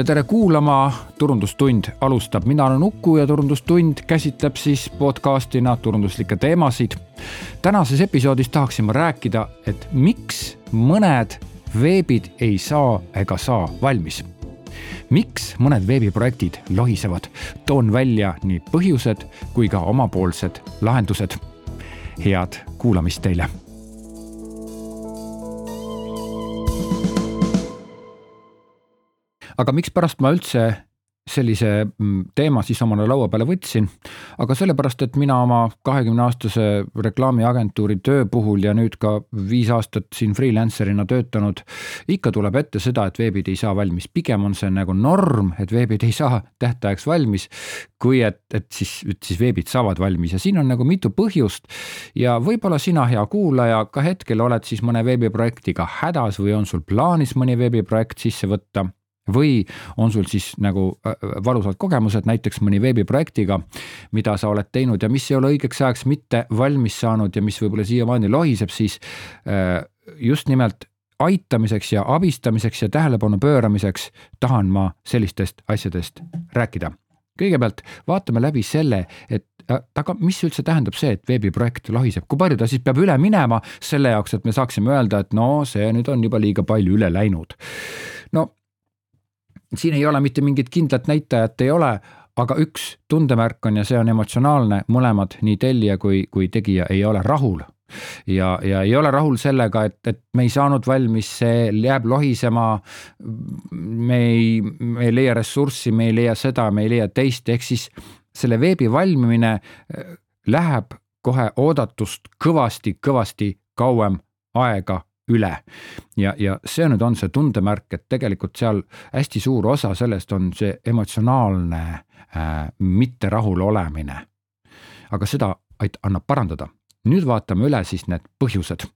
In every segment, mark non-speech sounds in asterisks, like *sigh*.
ja tere kuulama, Turundustund alustab, mina olen Uku ja Turundustund käsitleb siis podcastina turunduslikke teemasid. tänases episoodis tahaksin ma rääkida, et miks mõned veebid ei saa ega saa valmis. miks mõned veebiprojektid lohisevad, toon välja nii põhjused kui ka omapoolsed lahendused. head kuulamist teile aga mikspärast ma üldse sellise mm, teema siis omale laua peale võtsin, aga sellepärast, et mina oma kahekümne aastase reklaamiagentuuri töö puhul ja nüüd ka viis aastat siin freelancer'ina töötanud, ikka tuleb ette seda, et veebid ei saa valmis, pigem on see nagu norm, et veebid ei saa tähtajaks valmis, kui et, et siis, et siis veebid saavad valmis. Ja siin on nagu mitu põhjust. Ja võib-olla sina, hea kuulaja, ka hetkel oled siis mõne veebiprojektiga hädas või on sul plaanis mõni veebiprojekt sisse võtta või on sul siis nagu äh, äh, valusad kogemused näiteks mõni veebiprojektiga, mida sa oled teinud ja mis ei ole õigeks ajaks mitte valmis saanud ja mis võib-olla siiamaani lohiseb, siis äh, just nimelt aitamiseks ja abistamiseks ja tähelepanu pööramiseks tahan ma sellistest asjadest rääkida. kõigepealt vaatame läbi selle, et aga mis üldse tähendab see, et veebiprojekt lohiseb, kui palju ta siis peab üle minema selle jaoks, et me saaksime öelda, et no see nüüd on juba liiga palju üle läinud. no siin ei ole mitte mingit kindlat näitajat ei ole, aga üks tundemärk on ja see on emotsionaalne, mõlemad, nii tellija kui, kui tegija ei ole rahul ja, ja ei ole rahul sellega, et, et me ei saanud valmis, see jääb lohisema. me ei, me ei leia ressurssi, me ei leia seda, me ei leia teist, ehk siis selle veebi valmimine äh, läheb kohe oodatust kõvasti-kõvasti kauem aega üle. ja, ja see nüüd on see tundemärk, et tegelikult seal hästi suur osa sellest on see emotsionaalne äh, mitte rahul olemine. aga seda annab parandada. nüüd vaatame üle siis need põhjused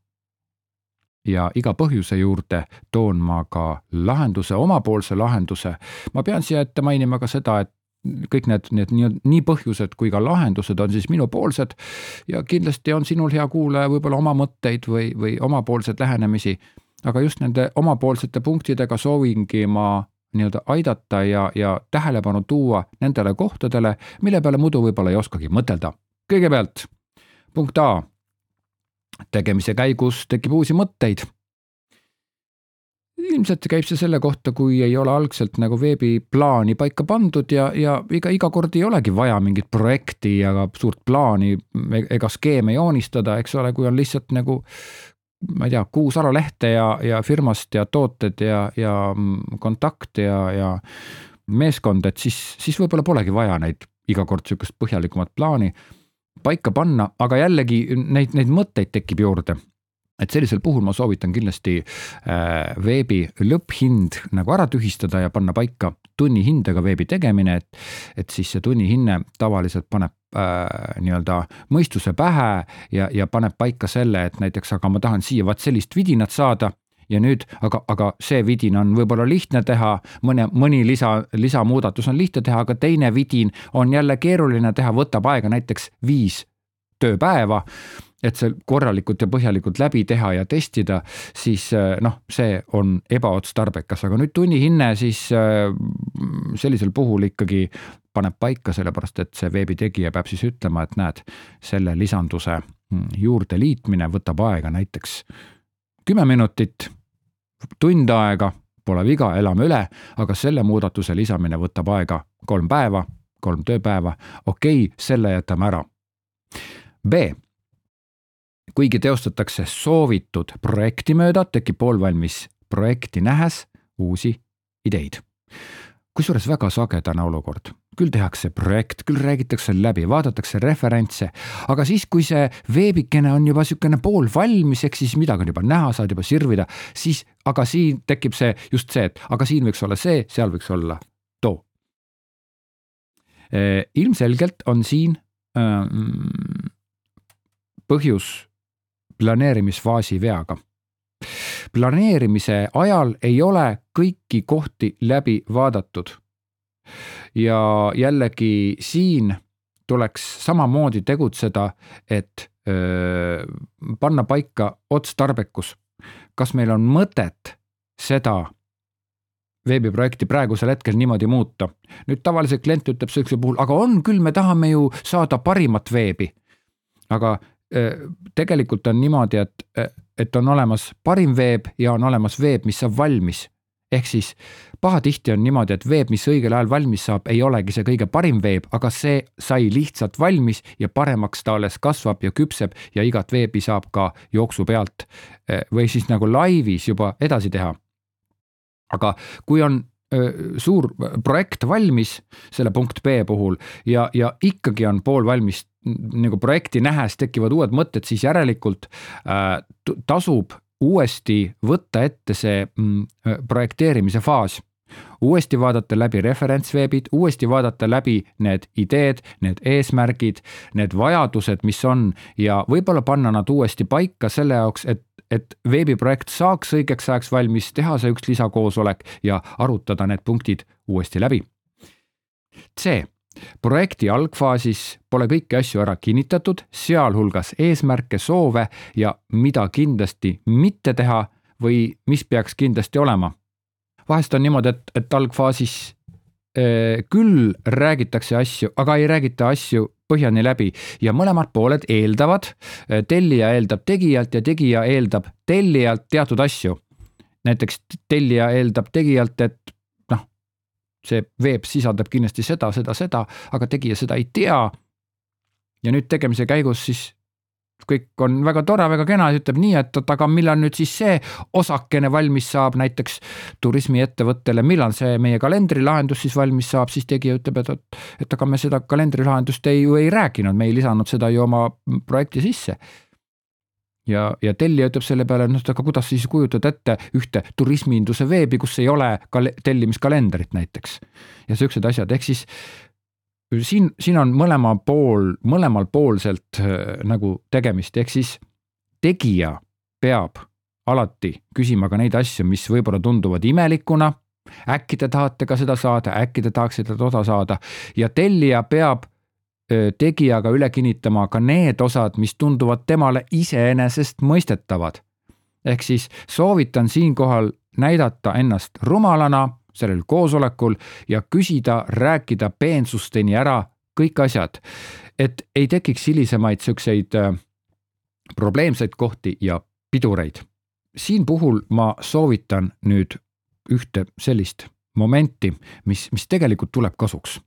ja iga põhjuse juurde toon ma ka lahenduse, omapoolse lahenduse. ma pean siia ette mainima ka seda, et kõik need, need nii, nii põhjused kui ka lahendused on siis minupoolsed ja kindlasti on sinul, hea kuulaja, võib-olla oma mõtteid või, või omapoolseid lähenemisi. aga just nende omapoolsete punktidega soovingi ma nii-öelda aidata ja, ja tähelepanu tuua nendele kohtadele, mille peale muidu võib-olla ei oskagi mõtelda. kõigepealt punkt A. tegemise käigus tekib uusi mõtteid ilmselt käib see selle kohta, kui ei ole algselt nagu veebiplaani paika pandud ja, ja ega iga kord ei olegi vaja mingit projekti ja suurt plaani e-, ega skeeme joonistada, eks ole, kui on lihtsalt nagu ma ei tea, kuus alalehte ja, ja firmast ja tooted ja, ja kontakt ja, ja meeskond, et siis, siis võib-olla polegi vaja neid iga kord sihukest põhjalikumat plaani paika panna, aga jällegi neid, neid mõtteid tekib juurde et sellisel puhul ma soovitan kindlasti äh, veebi lõpphind nagu ära tühistada ja panna paika tunnihindega veebi tegemine, et, et siis see tunnihinne tavaliselt paneb äh, nii-öelda mõistuse pähe ja, ja paneb paika selle, et näiteks, aga ma tahan siia vaat sellist vidinat saada ja nüüd, aga, aga see vidin on võib-olla lihtne teha, mõne, mõni lisa, lisamuudatus on lihtne teha, aga teine vidin on jälle keeruline teha, võtab aega näiteks viis tööpäeva et see korralikult ja põhjalikult läbi teha ja testida, siis äh, noh, see on ebaotstarbekas, aga nüüd tunnihinne siis äh, sellisel puhul ikkagi paneb paika, sellepärast et see veebitegija peab siis ütlema, et näed, selle lisanduse mm, juurde liitmine võtab aega näiteks kümme minutit, tund aega, pole viga, elame üle, aga selle muudatuse lisamine võtab aega kolm päeva, kolm tööpäeva, okei okay,, selle jätame ära. B kuigi teostatakse soovitud projekti mööda, tekib poolvalmis projekti nähes uusi ideid. kusjuures väga sagedane olukord, küll tehakse projekt, küll räägitakse läbi, vaadatakse referentse, aga siis, kui see veebikene on juba niisugune poolvalmis, ehk siis midagi on juba näha, saad juba sirvida, siis aga siin tekib see just see, et aga siin võiks olla see, seal võiks olla too. ilmselgelt on siin ähm, põhjus planeerimisfaasi veaga. planeerimise ajal ei ole kõiki kohti läbi vaadatud. ja jällegi siin tuleks samamoodi tegutseda, et öö, panna paika otstarbekus. kas meil on mõtet seda veebiprojekti praegusel hetkel niimoodi muuta. nüüd tavaliselt klient ütleb sihukesel puhul, aga on küll, me tahame ju saada parimat veebi. aga tegelikult on niimoodi, et, et on olemas parim veeb ja on olemas veeb, mis saab valmis ehk siis pahatihti on niimoodi, et veeb, mis õigel ajal valmis saab, ei olegi see kõige parim veeb, aga see sai lihtsalt valmis ja paremaks ta alles kasvab ja küpseb ja igat veebi saab ka jooksu pealt eh, või siis nagu laivis juba edasi teha. aga kui on suur projekt valmis selle punkt B puhul ja, ja ikkagi on pool valmis nagu projekti nähes tekivad uued mõtted, siis järelikult äh, tasub uuesti võtta ette see mm, projekteerimise faas. Uuesti vaadata läbi referentsveebid, uuesti vaadata läbi need ideed, need eesmärgid, need vajadused, mis on ja võib-olla panna nad uuesti paika selle jaoks, et, et veebiprojekt saaks õigeks ajaks valmis, teha see üks lisakoosolek ja arutada need punktid uuesti läbi. C projekti algfaasis pole kõiki asju ära kinnitatud, sealhulgas eesmärke, soove ja mida kindlasti mitte teha või mis peaks kindlasti olema. vahest on niimoodi, et, et algfaasis küll räägitakse asju, aga ei räägita asju põhjani läbi ja mõlemad pooled eeldavad, eh, tellija eeldab tegijalt ja tegija eeldab tellijalt teatud asju. näiteks tellija eeldab tegijalt, et see veeb sisaldab kindlasti seda, seda, seda, aga tegija seda ei tea. ja nüüd tegemise käigus siis kõik on väga tore, väga kena, ütleb nii, et oot, aga millal nüüd siis see osakene valmis saab näiteks turismiettevõttele, millal see meie kalendrilahendus siis valmis saab, siis tegija ütleb, et, et, et aga me seda kalendrilahendust ei, ju ei rääkinud, me ei lisanud seda ju oma projekti sisse ja, ja tellija ütleb selle peale, noh, aga kuidas siis kujutad ette ühte turismiinduse veebi, kus ei ole kal-, tellimiskalendrit näiteks. ja siuksed asjad, ehk siis siin, siin on mõlema pool, mõlemal poolselt äh, nagu tegemist, ehk siis tegija peab alati küsima ka neid asju, mis võib-olla tunduvad imelikuna. äkki te tahate ka seda saada, äkki te tahaksite toda saada ja tellija peab tegijaga üle kinnitama ka need osad, mis tunduvad temale iseenesestmõistetavad. ehk siis soovitan siinkohal näidata ennast rumalana sellel koosolekul ja küsida, rääkida peensusteni ära kõik asjad, et ei tekiks hilisemaid siukseid probleemseid kohti ja pidureid. siin puhul ma soovitan nüüd ühte sellist momenti, mis, mis tegelikult tuleb kasuks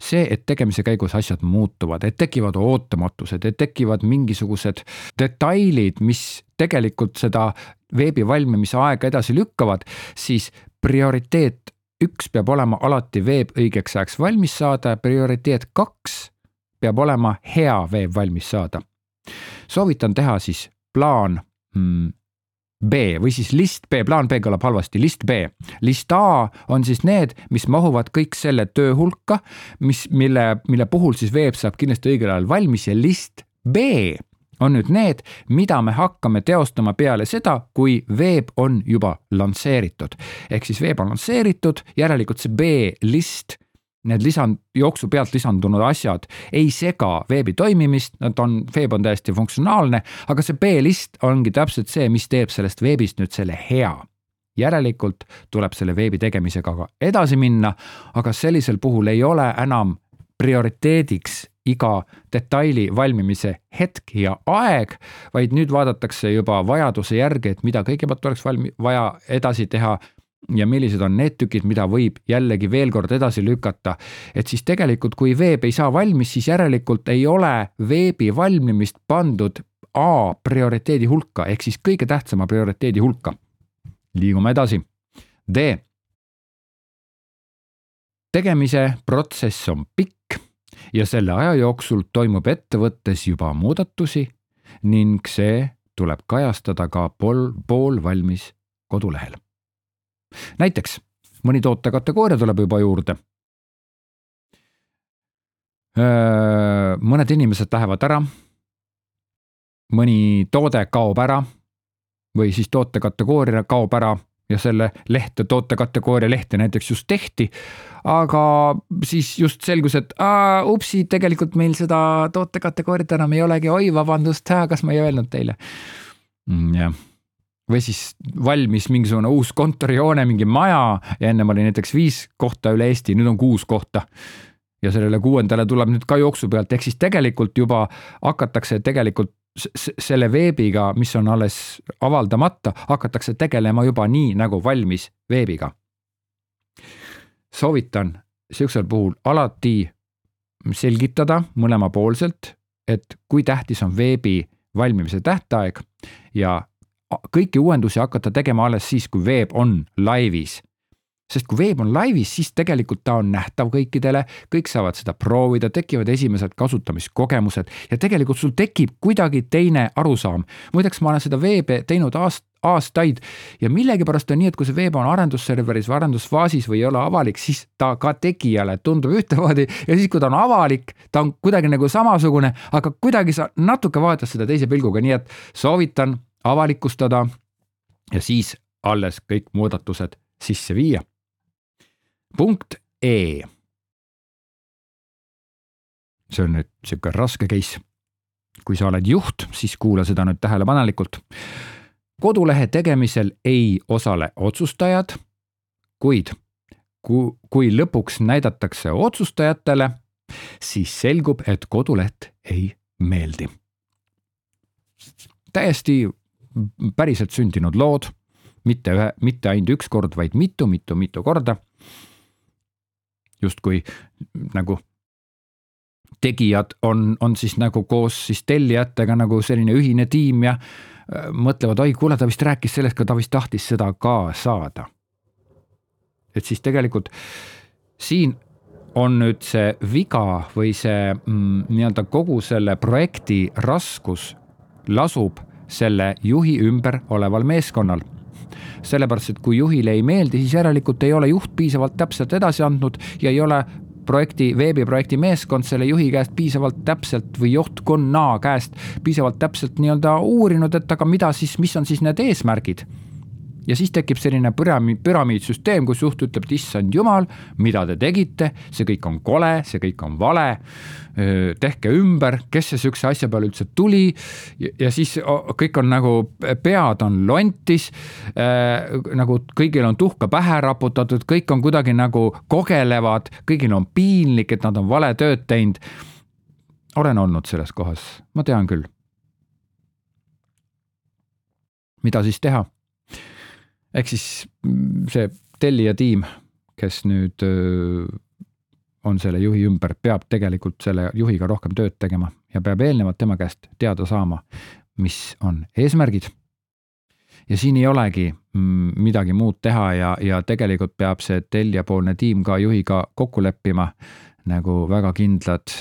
see, et tegemise käigus asjad muutuvad, et tekivad ootamatused, et tekivad mingisugused detailid, mis tegelikult seda veebi valmimise aega edasi lükkavad, siis prioriteet üks peab olema alati veeb õigeks ajaks valmis saada, prioriteet kaks peab olema hea veeb valmis saada. soovitan teha siis plaan hmm, B või siis list B, plaan B kõlab halvasti, list B. list A on siis need, mis mahuvad kõik selle töö hulka, mis, mille, mille puhul siis veeb saab kindlasti õigel ajal valmis ja list B on nüüd need, mida me hakkame teostama peale seda, kui veeb on juba lansseeritud. ehk siis veeb on lansseeritud, järelikult see B-list need lisand, jooksu pealt lisandunud asjad ei sega veebi toimimist, nad on, veeb on täiesti funktsionaalne, aga see B-list ongi täpselt see, mis teeb sellest veebist nüüd selle hea. järelikult tuleb selle veebi tegemisega ka edasi minna, aga sellisel puhul ei ole enam prioriteediks iga detaili valmimise hetk ja aeg, vaid nüüd vaadatakse juba vajaduse järgi, et mida kõigepealt oleks valmi-, vaja edasi teha ja millised on need tükid, mida võib jällegi veel kord edasi lükata. et siis tegelikult, kui veeb ei saa valmis, siis järelikult ei ole veebi valmimist pandud A prioriteedi hulka ehk siis kõige tähtsama prioriteedi hulka. liigume edasi. D. tegemise protsess on pikk ja selle aja jooksul toimub ettevõttes juba muudatusi ning see tuleb kajastada ka pool, poolvalmis kodulehel näiteks mõni tootekategooria tuleb juba juurde. mõned inimesed lähevad ära. mõni toode kaob ära või siis tootekategooria kaob ära ja selle lehte, tootekategooria lehte näiteks just tehti. aga siis just selgus, et aa, upsi, tegelikult meil seda tootekategooriat enam ei olegi, oi, vabandust, kas ma ei öelnud teile. Mm, jah või siis valmis mingisugune uus kontorihoone, mingi maja ja ennem oli näiteks viis kohta üle Eesti, nüüd on kuus kohta. ja sellele kuuendale tuleb nüüd ka jooksu pealt, ehk siis tegelikult juba hakatakse tegelikult selle veebiga, mis on alles avaldamata, hakatakse tegelema juba nii nagu valmis veebiga. soovitan sihukesel puhul alati selgitada mõlemapoolselt, et kui tähtis on veebi valmimise tähtaeg ja kõiki uuendusi hakata tegema alles siis, kui veeb on laivis. Sest kui veeb on laivis, siis tegelikult ta on nähtav kõikidele, kõik saavad seda proovida, tekivad esimesed kasutamiskogemused ja tegelikult sul tekib kuidagi teine arusaam. muideks ma olen seda veebe teinud aast-, aastaid ja millegipärast on nii, et kui see veeb on arendusserveris või arendusfaasis või ei ole avalik, siis ta ka tegijale tundub *laughs* ühtemoodi ja siis, kui ta on avalik, ta on kuidagi nagu samasugune, aga kuidagi sa natuke vaatad seda teise pilguga, nii et soovitan avalikustada ja siis alles kõik muudatused sisse viia. Punkt E. see on nüüd sihuke raske case. kui sa oled juht, siis kuula seda nüüd tähelepanelikult. kodulehe tegemisel ei osale otsustajad, kuid kui, kui lõpuks näidatakse otsustajatele, siis selgub, et koduleht ei meeldi. täiesti päriselt sündinud lood, mitte ühe, mitte ainult üks kord, vaid mitu-mitu-mitu korda. Justkui nagu tegijad on, on siis nagu koos siis tellijatega nagu selline ühine tiim ja äh, mõtlevad, oi, kuule, ta vist rääkis sellest ka, ta vist tahtis seda ka saada. et siis tegelikult siin on nüüd see viga või see mm, nii-öelda kogu selle projekti raskus lasub selle juhi ümber oleval meeskonnal sellepärast, et kui juhile ei meeldi, siis järelikult ei ole juht piisavalt täpselt edasi andnud ja ei ole projekti, veebiprojekti meeskond selle juhi käest piisavalt täpselt või juhtkonna käest piisavalt täpselt nii-öelda uurinud, et aga mida siis, mis on siis need eesmärgid ja siis tekib selline püramiid, püramiidsüsteem, kus juht ütleb, et issand jumal, mida te tegite, see kõik on kole, see kõik on vale. tehke ümber, kes see sihukese asja peale üldse tuli ja siis kõik on nagu, pead on lontis. nagu kõigil on tuhka pähe raputatud, kõik on kuidagi nagu kogelevad, kõigil on piinlik, et nad on vale tööd teinud. olen olnud selles kohas, ma tean küll mida siis teha? Ehk siis mm, see tellija tiim, kes nüüd on selle juhi ümber, peab tegelikult selle juhiga rohkem tööd tegema ja peab eelnevalt tema käest teada saama, mis on eesmärgid. ja siin ei olegi mm, midagi muud teha ja, ja tegelikult peab see tellijapoolne tiim ka juhiga kokku leppima nagu väga kindlad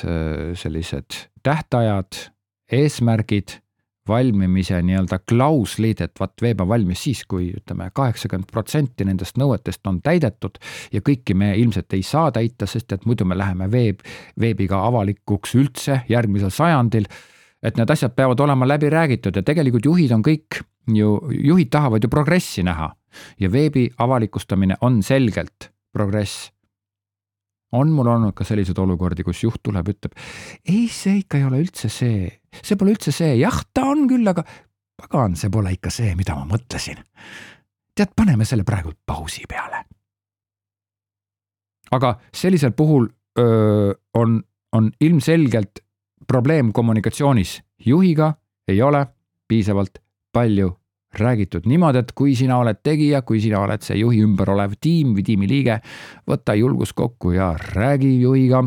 sellised tähtajad, eesmärgid valmimise nii-öelda klauslid, et vaat veeb on valmis siis, kui ütleme, kaheksakümmend protsenti nendest nõuetest on täidetud ja kõiki me ilmselt ei saa täita, sest et muidu me läheme veeb, veebiga avalikuks üldse järgmisel sajandil. et need asjad peavad olema läbi räägitud ja tegelikult juhid on kõik ju, juhid tahavad ju progressi näha ja veebi avalikustamine on selgelt progress on mul olnud ka selliseid olukordi, kus juht tuleb, ütleb ei, see ikka ei ole üldse see, see pole üldse see, jah, ta on küll, aga pagan, see pole ikka see, mida ma mõtlesin. tead, paneme selle praegu pausi peale. aga sellisel puhul öö, on, on ilmselgelt probleem kommunikatsioonis, juhiga ei ole piisavalt palju räägitud niimoodi, et kui sina oled tegija, kui sina oled see juhi ümber olev tiim või tiimiliige, võta julgus kokku ja räägi juhiga.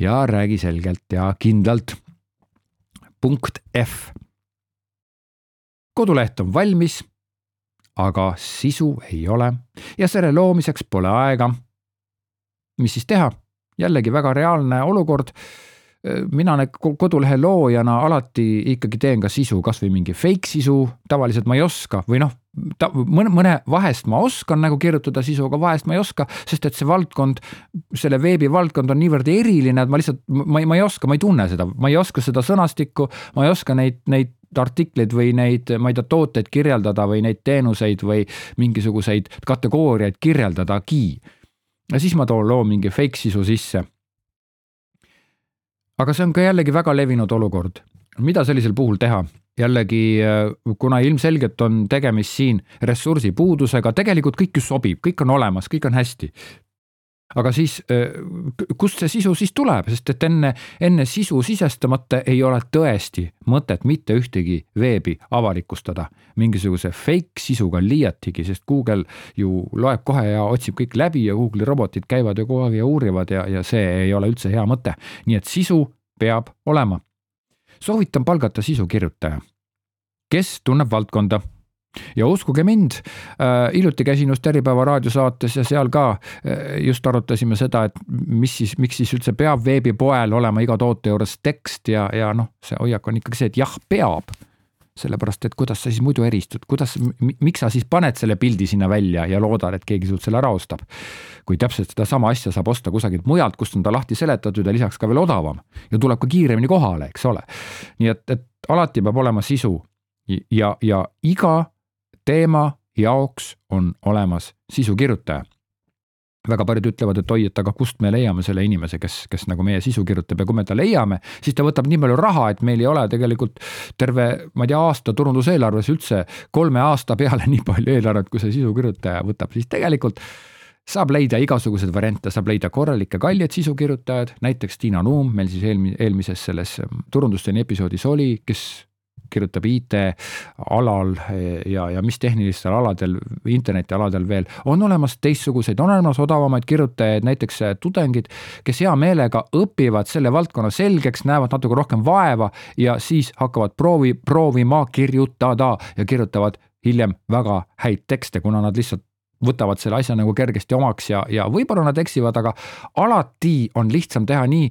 ja räägi selgelt ja kindlalt. punkt F. koduleht on valmis, aga sisu ei ole ja selle loomiseks pole aega. mis siis teha? jällegi väga reaalne olukord mina kodulehe loojana alati ikkagi teen ka sisu, kasvõi mingi fake sisu, tavaliselt ma ei oska või noh, ta mõne, mõne vahest ma oskan nagu kirjutada sisu, aga vahest ma ei oska, sest et see valdkond, selle veebi valdkond on niivõrd eriline, et ma lihtsalt, ma ei, ma ei oska, ma ei tunne seda, ma ei oska seda sõnastikku, ma ei oska neid, neid artikleid või neid, ma ei tea, tooteid kirjeldada või neid teenuseid või mingisuguseid kategooriaid kirjeldadagi. ja siis ma toon loo mingi fake sisu sisse aga see on ka jällegi väga levinud olukord. mida sellisel puhul teha? jällegi, kuna ilmselgelt on tegemist siin ressursipuudusega, tegelikult kõik ju sobib, kõik on olemas, kõik on hästi aga siis kust see sisu siis tuleb, sest et enne, enne sisu sisestamata ei ole tõesti mõtet mitte ühtegi veebi avalikustada. mingisuguse fake sisuga liiatigi, sest Google ju loeb kohe ja otsib kõik läbi ja Google'i robotid käivad ju kogu aeg ja uurivad ja, ja see ei ole üldse hea mõte. nii et sisu peab olema. soovitan palgata sisukirjutaja, kes tunneb valdkonda ja uskuge mind äh,, hiljuti käisin just Äripäeva raadiosaates ja seal ka äh, just arutasime seda, et mis siis, miks siis üldse peab veebipoel olema iga toote juures tekst ja, ja noh, see hoiak on ikkagi see, et jah, peab sellepärast, et kuidas sa siis muidu eristud, kuidas, miks sa siis paned selle pildi sinna välja ja loodad, et keegi sult selle ära ostab. kui täpselt sedasama asja saab osta kusagilt mujalt, kust on ta lahti seletatud ja lisaks ka veel odavam ja tuleb ka kiiremini kohale, eks ole. nii et, et alati peab olema sisu ja, ja iga teema jaoks on olemas sisukirjutaja väga paljud ütlevad, et oi, et aga kust me leiame selle inimese, kes, kes nagu meie sisu kirjutab ja kui me ta leiame, siis ta võtab nii palju raha, et meil ei ole tegelikult terve, ma ei tea, aasta turunduseelarves üldse kolme aasta peale *laughs* nii palju eelarvet, kui see sisukirjutaja võtab, siis tegelikult saab leida igasuguseid variante, saab leida korralikke kalleid sisukirjutajaid, näiteks Tiina Nuum meil siis eelmi-, eelmises selles turundusteni episoodis oli, kes kirjutab IT-alal ja, ja mis tehnilistel aladel, internetialadel veel, on olemas teistsuguseid, on olemas odavamaid kirjutajaid, näiteks tudengid, kes hea meelega õpivad selle valdkonna selgeks, näevad natuke rohkem vaeva ja siis hakkavad proovi, proovima kirjutada ja kirjutavad hiljem väga häid tekste, kuna nad lihtsalt võtavad selle asja nagu kergesti omaks ja, ja võib-olla nad eksivad, aga alati on lihtsam teha nii,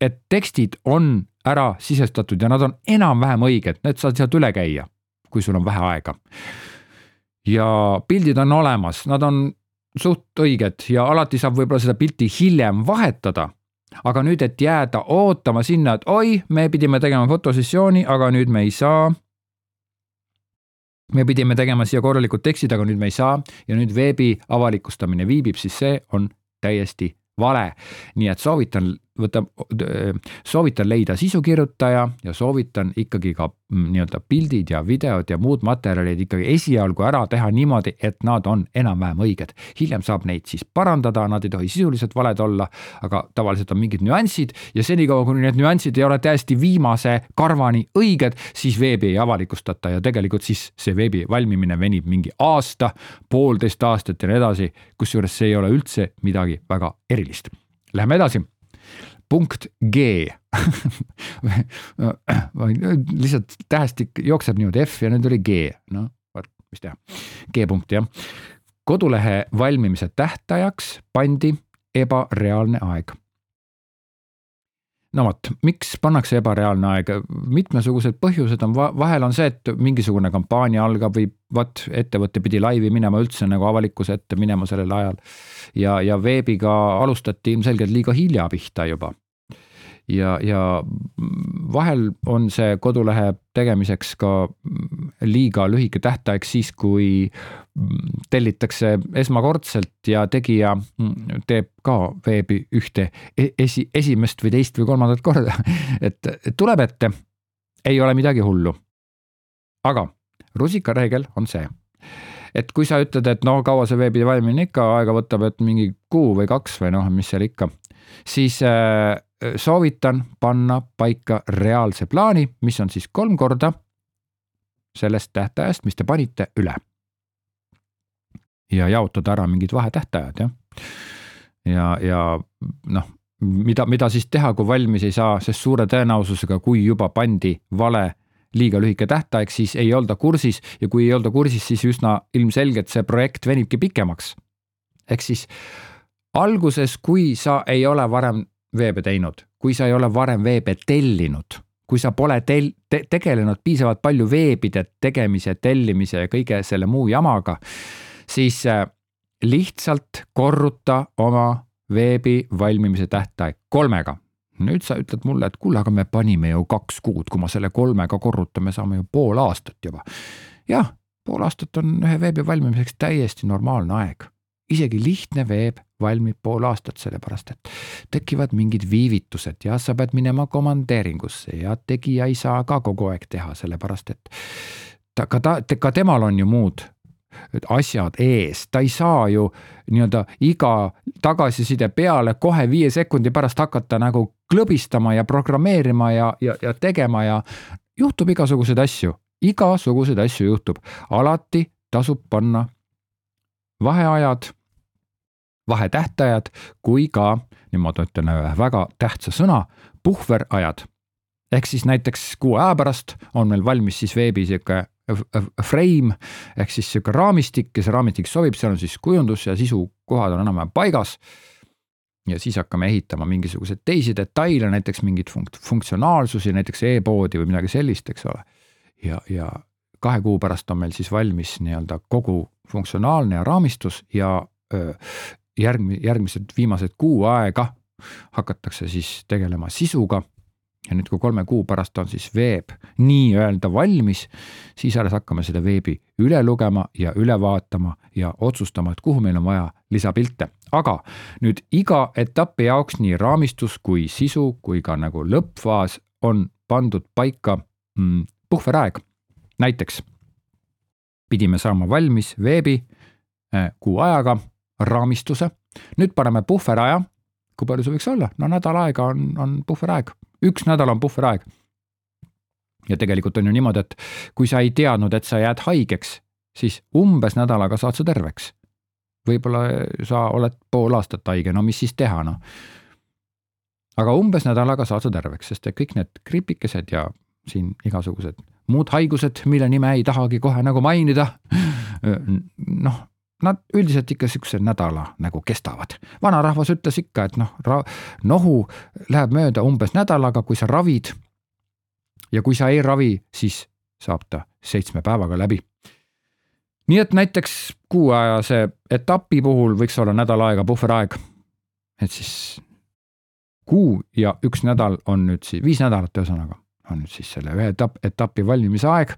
et tekstid on ära sisestatud ja nad on enam-vähem õiged, need saad sealt üle käia, kui sul on vähe aega. ja pildid on olemas, nad on suht õiged ja alati saab võib-olla seda pilti hiljem vahetada. aga nüüd, et jääda ootama sinna, et oi, me pidime tegema fotosessiooni, aga nüüd me ei saa. me pidime tegema siia korralikud tekstid, aga nüüd me ei saa ja nüüd veebi avalikustamine viibib, siis see on täiesti vale. nii et soovitan võta, soovitan leida sisukirjutaja ja soovitan ikkagi ka mm, nii-öelda pildid ja videod ja muud materjalid ikkagi esialgu ära teha niimoodi, et nad on enam-vähem õiged. hiljem saab neid siis parandada, nad ei tohi sisuliselt valed olla, aga tavaliselt on mingid nüansid ja senikaua, kuni need nüansid ei ole täiesti viimase karvani õiged, siis veebi ei avalikustata ja tegelikult siis see veebi valmimine venib mingi aasta, poolteist aastat ja nii edasi, kusjuures see ei ole üldse midagi väga erilist. Läheme edasi punkt G lihtsalt tähestik jookseb niimoodi F ja nüüd oli G, noh, vot mis teha. G-punkt jah. kodulehe valmimise tähtajaks pandi ebareaalne aeg. No vot, miks pannakse ebareaalne aeg, mitmesugused põhjused on, vahel on see, et mingisugune kampaania algab või vot ettevõte pidi laivi minema üldse nagu avalikkuse ette minema sellel ajal. ja, ja veebiga alustati ilmselgelt liiga hilja pihta juba ja, ja vahel on see kodulehe tegemiseks ka liiga lühike tähtaeg siis, kui tellitakse esmakordselt ja tegija teeb ka veebi ühte e-, esi, esimest või teist või kolmandat korda. et tuleb ette, ei ole midagi hullu. aga rusikareegel on see et kui sa ütled, et no kaua see veebi valmimine ikka aega võtab, et mingi kuu või kaks või noh, mis seal ikka, siis äh, soovitan panna paika reaalse plaani, mis on siis kolm korda sellest tähtajast, mis te panite üle. ja jaotada ära mingid vahetähtajad jah. ja, ja noh, mida, mida siis teha, kui valmis ei saa, sest suure tõenäosusega, kui juba pandi vale liiga lühike tähtaeg, siis ei olda kursis ja kui ei olda kursis, siis üsna ilmselgelt see projekt venibki pikemaks. ehk siis alguses, kui sa ei ole varem veebe teinud, kui sa ei ole varem veebe tellinud, kui sa pole tel- te,, tegelenud piisavalt palju veebide tegemise, tellimise ja kõige selle muu jamaga, siis äh, lihtsalt korruta oma veebi valmimise tähtaeg kolmega. nüüd sa ütled mulle, et kuule, aga me panime ju kaks kuud, kui ma selle kolmega korrutan, me saame ju pool aastat juba. jah, pool aastat on ühe veebi valmimiseks täiesti normaalne aeg isegi lihtne veeb valmib pool aastat, sellepärast et tekivad mingid viivitused ja sa pead minema komandeeringusse ja tegija ei saa ka kogu aeg teha, sellepärast et ta, ka ta, ka temal on ju muud asjad ees, ta ei saa ju nii-öelda iga tagasiside peale kohe viie sekundi pärast hakata nagu klõbistama ja programmeerima ja, ja, ja tegema ja juhtub igasuguseid asju, igasuguseid asju juhtub, alati tasub panna vaheajad, vahetähtajad kui ka, nüüd ma ütlen ühe väga tähtsa sõna, puhverajad. ehk siis näiteks kuu aja pärast on meil valmis siis veebi sihuke frame ehk siis sihuke raamistik ja see raamistik sobib, seal on siis kujundus ja sisukohad on enam-vähem paigas. ja siis hakkame ehitama mingisuguseid teisi detaile, näiteks mingeid funkt-, funktsionaalsusi, näiteks e-poodi või midagi sellist, eks ole. ja, ja kahe kuu pärast on meil siis valmis nii-öelda kogu funktsionaalne raamistus ja öö, järgmi-, järgmised viimased kuu aega hakatakse siis tegelema sisuga. ja nüüd, kui kolme kuu pärast on siis veeb nii-öelda valmis, siis alles hakkame seda veebi üle lugema ja üle vaatama ja otsustama, et kuhu meil on vaja lisapilte. aga nüüd iga etapi jaoks nii raamistus kui sisu kui ka nagu lõppfaas on pandud paika mm, puhveraeg näiteks pidime saama valmis veebi äh, kuu ajaga, raamistuse, nüüd paneme puhveraja. kui palju see võiks olla, no nädal aega on, on puhveraeg, üks nädal on puhveraeg. ja tegelikult on ju niimoodi, et kui sa ei teadnud, et sa jääd haigeks, siis umbes nädalaga saad sa terveks. võib-olla sa oled pool aastat haige, no mis siis teha, noh. aga umbes nädalaga saad sa terveks, sest et kõik need gripikesed ja siin igasugused muud haigused, mille nime ei tahagi kohe nagu mainida. noh, nad üldiselt ikka siukse nädala nagu kestavad. vanarahvas ütles ikka, et noh, nohu läheb mööda umbes nädalaga, kui sa ravid. ja kui sa ei ravi, siis saab ta seitsme päevaga läbi. nii et näiteks kuuajase etapi puhul võiks olla nädal aega puhveraeg. et siis kuu ja üks nädal on nüüd siis viis nädalat ühesõnaga on nüüd siis selle ühe etapp, etapi valmimise aeg.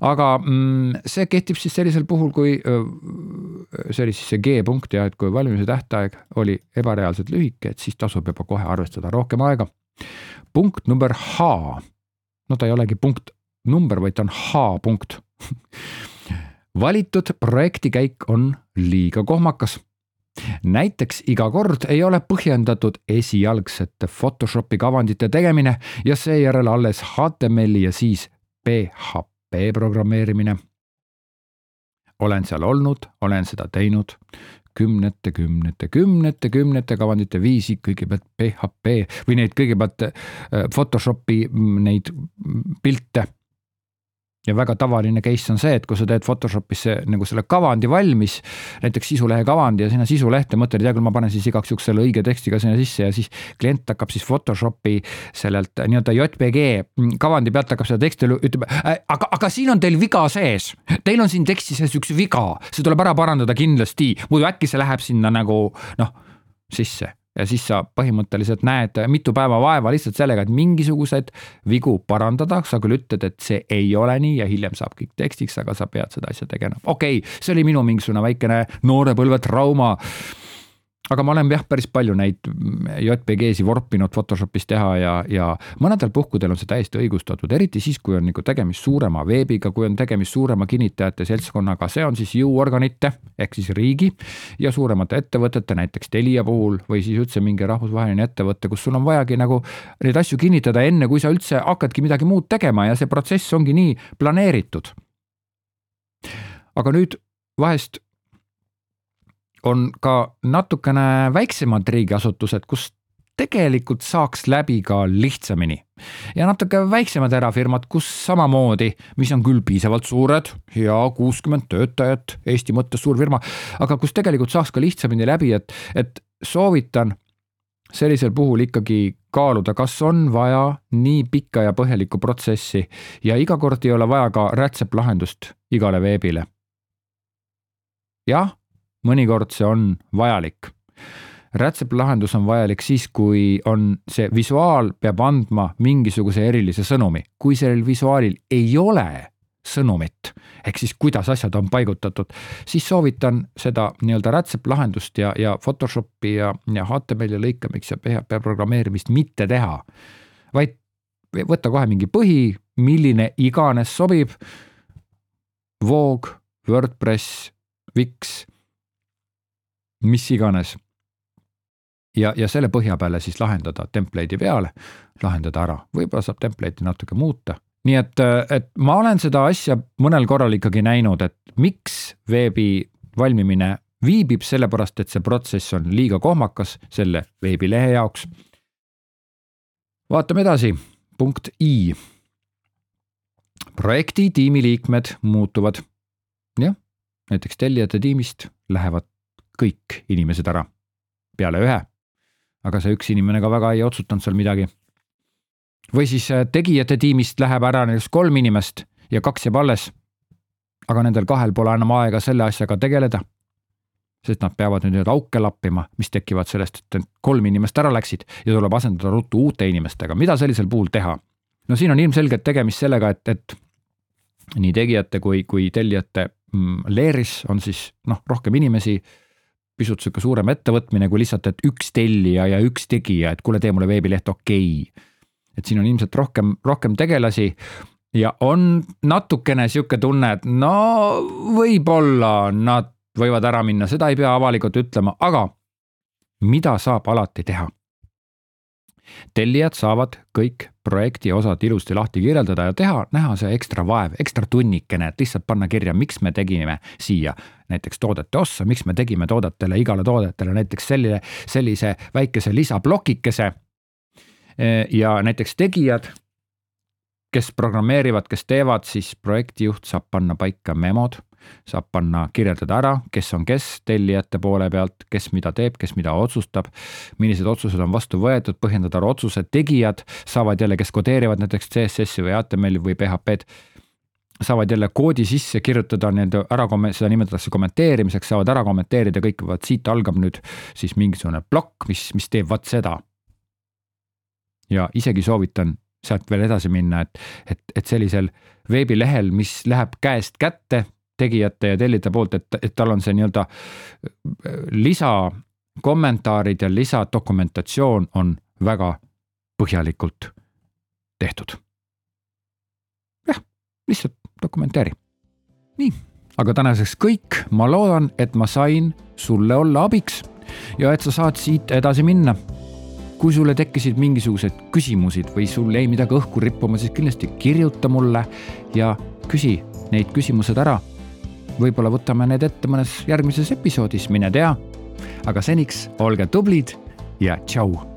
Aga mm, see kehtib siis sellisel puhul, kui see oli siis see G-punkt ja et kui valmimise tähtaeg oli ebareaalselt lühike, et siis tasub juba kohe arvestada rohkem aega. punkt number H, no ta ei olegi punkt number, vaid ta on H-punkt *laughs* valitud projektikäik on liiga kohmakas. Näiteks iga kord ei ole põhjendatud esialgsete Photoshopi kavandite tegemine ja seejärel alles HTML-i ja siis PHP programmeerimine. olen seal olnud, olen seda teinud kümnete, kümnete, kümnete, kümnete kavandite viisi, kõigepealt PHP või neid kõigepealt äh, Photoshopi mm, neid mm, pilte ja väga tavaline case on see, et kui sa teed Photoshopisse nagu selle kavandi valmis, näiteks sisulehe kavandi ja sinna sisulehte mõtled, hea küll, ma panen siis igaks juhuks selle õige teksti ka sinna sisse ja siis klient hakkab siis Photoshopi sellelt nii-öelda JPG kavandi pealt hakkab seda teksti, ütleb äh,, aga, aga siin on teil viga sees. Teil on siin tekstis sees üks viga, see tuleb ära parandada kindlasti, muidu äkki see läheb sinna nagu noh, sisse ja siis sa põhimõtteliselt näed mitu päeva vaeva lihtsalt sellega, et mingisuguseid vigu parandada, sa küll ütled, et see ei ole nii ja hiljem saab kõik tekstiks, aga sa pead seda asja tegema. okei okay,, see oli minu mingisugune väikene noorepõlve trauma aga ma olen jah, päris palju neid JPG-si vorpinud Photoshopis teha ja, ja mõnedel puhkudel on see täiesti õigustatud, eriti siis, kui on nagu tegemist suurema veebiga, kui on tegemist suurema kinnitajate seltskonnaga, see on siis jõuorganite ehk siis riigi ja suuremate ettevõtete, näiteks Telia puhul või siis üldse mingi rahvusvaheline ettevõte, kus sul on vajagi nagu neid asju kinnitada enne, kui sa üldse hakkadki midagi muud tegema ja see protsess ongi nii planeeritud. aga nüüd vahest on ka natukene väiksemad riigiasutused, kus tegelikult saaks läbi ka lihtsamini. ja natuke väiksemad erafirmad, kus samamoodi, mis on küll piisavalt suured, hea kuuskümmend töötajat, Eesti mõttes suur firma, aga kus tegelikult saaks ka lihtsamini läbi, et, et soovitan sellisel puhul ikkagi kaaluda, kas on vaja nii pikka ja põhjalikku protsessi ja iga kord ei ole vaja ka rätseplahendust igale veebile. jah mõnikord see on vajalik. rätseplahendus on vajalik siis, kui on see visuaal peab andma mingisuguse erilise sõnumi, kui sellel visuaalil ei ole sõnumit ehk siis kuidas asjad on paigutatud, siis soovitan seda nii-öelda rätseplahendust ja, ja Photoshopi ja, ja HTML-i lõikamist ja PHP programmeerimist mitte teha. vaid võtta kohe mingi põhi, milline iganes sobib. Voog, Wordpress, Wix, mis iganes. ja, ja selle põhja peale siis lahendada template'i peale, lahendada ära, võib-olla saab template'i natuke muuta nii et, et ma olen seda asja mõnel korral ikkagi näinud, et miks veebi valmimine viibib, sellepärast et see protsess on liiga kohmakas selle veebilehe jaoks. vaatame edasi, punkt I. projekti tiimiliikmed muutuvad. jah, näiteks tellijate tiimist lähevad kõik inimesed ära, peale ühe. aga see üks inimene ka väga ei otsustanud seal midagi või siis äh, tegijate tiimist läheb ära näiteks kolm inimest ja kaks jääb alles. aga nendel kahel pole enam aega selle asjaga tegeleda. sest nad peavad nüüd need auke lappima, mis tekivad sellest, et kolm inimest ära läksid ja tuleb asendada ruttu uute inimestega, mida sellisel puhul teha? no siin on ilmselgelt tegemist sellega, et, et nii tegijate kui, kui tellijate mm, leeris on siis noh, rohkem inimesi pisut sihuke suurem ettevõtmine kui lihtsalt, et üks tellija ja üks tegija, et kuule, tee mulle veebileht, okei okay et siin on ilmselt rohkem, rohkem tegelasi ja on natukene sihuke tunne, et no võib-olla nad võivad ära minna, seda ei pea avalikult ütlema, aga mida saab alati teha? Tellijad saavad kõik projekti osad ilusti lahti kirjeldada ja teha, näha see ekstra vaev, ekstra tunnikene, et lihtsalt panna kirja, miks me tegime siia näiteks toodete ossa, miks me tegime toodetele, igale toodetele näiteks selline, sellise väikese lisaplokikese ja näiteks tegijad, kes programmeerivad, kes teevad, siis projektijuht saab panna paika memod, saab panna, kirjeldada ära, kes on kes tellijate poole pealt, kes mida teeb, kes mida otsustab, millised otsused on vastu võetud, põhjendada ära otsuse tegijad, saavad jälle, kes kodeerivad näiteks CSS-i või HTML-i või PHP-d saavad jälle koodi sisse kirjutada nii-öelda ära, seda nimetatakse kommenteerimiseks, saavad ära kommenteerida kõik, vaat siit algab nüüd siis mingisugune plokk, mis, mis teeb vaat seda. Ja isegi soovitan sealt veel edasi minna, et, et, et sellisel veebilehel, mis läheb käest kätte tegijate ja tellijate poolt, et, et tal on see nii-öelda äh, lisakommentaarid ja lisadokumentatsioon on väga põhjalikult tehtud. jah, lihtsalt dokumenteeri. nii, aga tänaseks kõik, ma loodan, et ma sain sulle olla abiks ja et sa saad siit edasi minna kui sulle tekkisid mingisugused küsimused või sul jäi midagi õhku rippuma, siis kindlasti kirjuta mulle ja küsi neid küsimused ära. Võib-olla võtame need ette mõnes järgmises episoodis, mine tea. aga seniks olge tublid ja tšau